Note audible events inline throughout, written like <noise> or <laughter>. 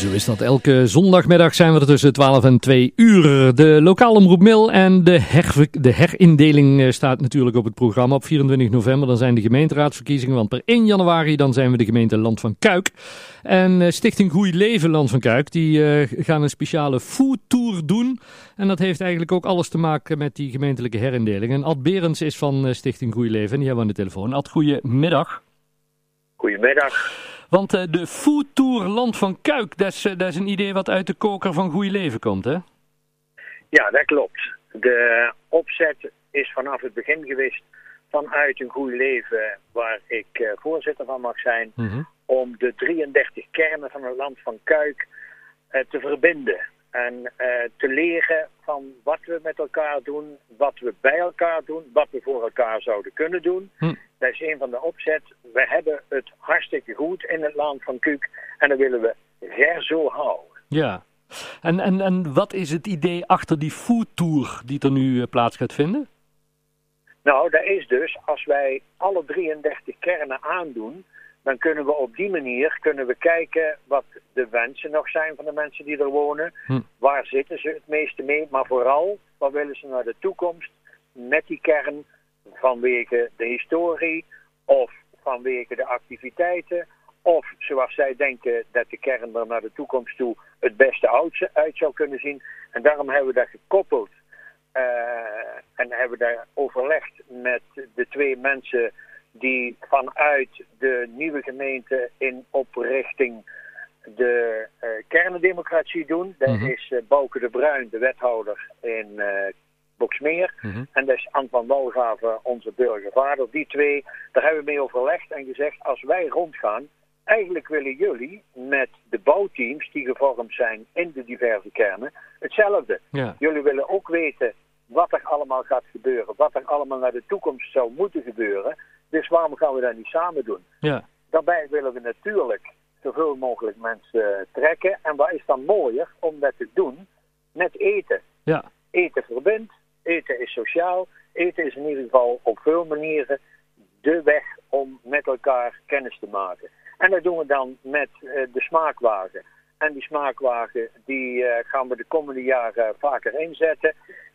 Zo is dat. Elke zondagmiddag zijn we er tussen 12 en 2 uur. De lokale omroep Mil en de, de herindeling eh, staat natuurlijk op het programma. Op 24 november dan zijn de gemeenteraadsverkiezingen, want per 1 januari dan zijn we de gemeente Land van Kuik. En eh, Stichting Goeie Leven Land van Kuik, die uh, gaan een speciale food tour doen. En dat heeft eigenlijk ook alles te maken met die gemeentelijke herindeling. En Ad Berends is van Stichting Goeie Leven en die hebben we aan de telefoon. Ad, goedemiddag. Goedemiddag. Want uh, de Food Tour Land van Kuik, dat is, uh, dat is een idee wat uit de koker van Goeie Leven komt, hè? Ja, dat klopt. De opzet is vanaf het begin geweest vanuit een Goeie Leven, waar ik uh, voorzitter van mag zijn, mm -hmm. om de 33 kernen van het Land van Kuik te verbinden. En te leren van wat we met elkaar doen, wat we bij elkaar doen, wat we voor elkaar zouden kunnen doen. Hm. Dat is een van de opzet. We hebben het hartstikke goed in het land van Kuuk en dat willen we ver zo houden. Ja, en, en, en wat is het idee achter die food tour die er nu plaats gaat vinden? Nou, dat is dus als wij alle 33 kernen aandoen, dan kunnen we op die manier kunnen we kijken wat de wensen nog zijn van de mensen die er wonen. Hm. Waar zitten ze het meeste mee? Maar vooral, wat willen ze naar de toekomst met die kern vanwege de historie of vanwege de activiteiten. Of zoals zij denken dat de kern er naar de toekomst toe het beste uit zou kunnen zien. En daarom hebben we dat gekoppeld. Uh, en hebben we daar overlegd met de twee mensen die vanuit de nieuwe gemeente in oprichting de uh, kernendemocratie doen. Dat mm -hmm. is uh, Bouke de Bruin, de wethouder in Boksmeer. Mm -hmm. En dat is Anton Walgave, onze burgervader. Die twee, daar hebben we mee overlegd en gezegd, als wij rondgaan, eigenlijk willen jullie met de bouwteams die gevormd zijn in de diverse kernen, hetzelfde. Ja. Jullie willen ook weten wat er allemaal gaat gebeuren, wat er allemaal naar de toekomst zou moeten gebeuren. Dus waarom gaan we dat niet samen doen? Ja. Daarbij willen we natuurlijk zoveel mogelijk mensen trekken. En wat is dan mooier om dat te doen met eten? Ja. Eten verbindt, eten is sociaal. Eten is in ieder geval op veel manieren de weg om met elkaar kennis te maken. En dat doen we dan met uh, de smaakwagen. En die smaakwagen die uh, gaan we de komende jaren vaker inzetten.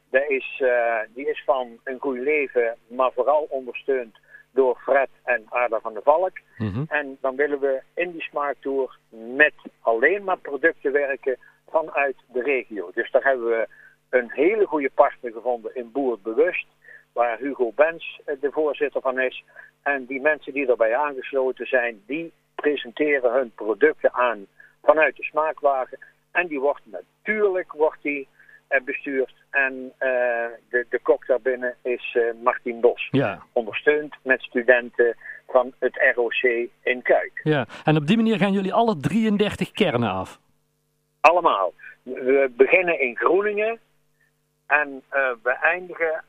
Dat is, uh, die is van een goed leven, maar vooral ondersteund door Fred en Aarda van de Valk. Mhm. Mm -hmm. En dan willen we in die smaaktour met alleen maar producten werken vanuit de regio. Dus daar hebben we een hele goede partner gevonden in Boer Bewust, waar Hugo Bens de voorzitter van is. En die mensen die erbij aangesloten zijn, die presenteren hun producten aan vanuit de smaakwagen. En die wordt natuurlijk wordt die, uh, bestuurd. En uh, de, de kok daarbinnen is uh, Martin Bos. Ja. Ondersteund met studenten van het ROC in Kuik. Ja, en op die manier gaan jullie alle 33 kernen af? Allemaal. We beginnen in Groeningen en uh, we eindigen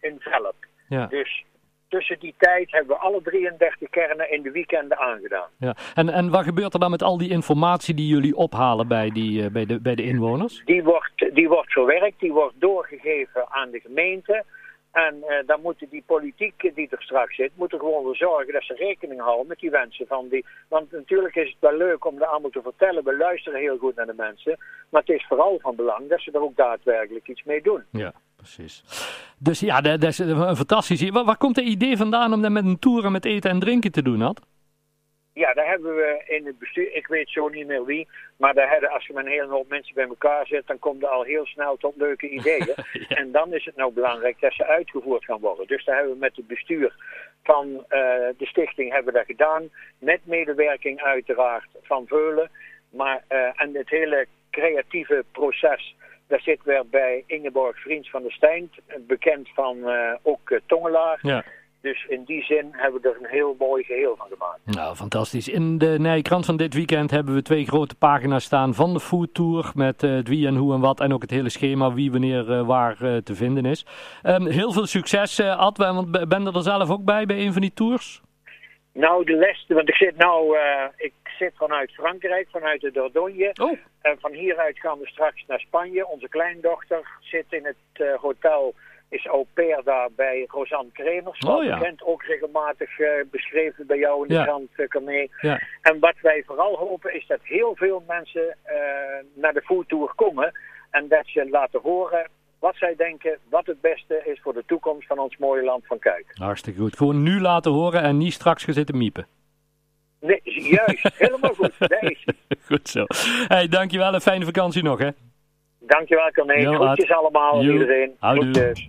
in Velp. Ja. Dus tussen die tijd hebben we alle 33 kernen in de weekenden aangedaan. Ja. En, en wat gebeurt er dan met al die informatie die jullie ophalen bij, die, uh, bij, de, bij de inwoners? Die wordt, die wordt verwerkt, die wordt doorgegeven aan de gemeente. En uh, dan moeten die politiek die er straks zit, moeten gewoon voor zorgen dat ze rekening houden met die wensen van die. Want natuurlijk is het wel leuk om dat allemaal te vertellen. We luisteren heel goed naar de mensen. Maar het is vooral van belang dat ze er ook daadwerkelijk iets mee doen. Ja, precies. Dus ja, dat, dat is een fantastisch. Waar, waar komt het idee vandaan om dat met een tour en met eten en drinken te doen, had? Ja, daar hebben we in het bestuur, ik weet zo niet meer wie, maar daar hebben, als je met een hele hoop mensen bij elkaar zit, dan komt er al heel snel tot leuke <laughs> ideeën. ja. En dan is het nou belangrijk dat ze uitgevoerd gaan worden. Dus daar hebben we met het bestuur van uh, de stichting hebben we dat gedaan, met medewerking uiteraard van Veulen. Maar, uh, en het hele creatieve proces, daar zit weer bij Ingeborg Vriends van der Steint, bekend van uh, ook Tongelaar. Ja. Dus in die zin hebben we er een heel mooi geheel van gemaakt. Nou, fantastisch. In de Nijkrant van dit weekend hebben we twee grote pagina's staan van de Food Tour. Met uh, het wie en hoe en wat. En ook het hele schema wie wanneer uh, waar uh, te vinden is. Um, heel veel succes, Ad. Want ben je er zelf ook bij, bij een van die tours? Nou, de les, want ik zit nou, ik zit vanuit Frankrijk, vanuit de Dordogne. Oh. En van hieruit gaan we straks naar Spanje. Onze kleindochter zit in het hotel is au pair daar bij Rosanne Kremers. Oh, ja. bekend, ook regelmatig uh, beschreven bij jou in de ja. krant, uh, Ja. En wat wij vooral hopen is dat heel veel mensen uh, naar de foodtour komen. En dat ze laten horen wat zij denken, wat het beste is voor de toekomst van ons mooie land van Kuik. Hartstikke goed. Gewoon nu laten horen en niet straks gaan zitten miepen. Nee, juist. Helemaal goed. <laughs> Daar goed zo. Hey, dankjewel en fijne vakantie nog, hè. Dankjewel, Corné. Groetjes allemaal, iedereen. Groetjes.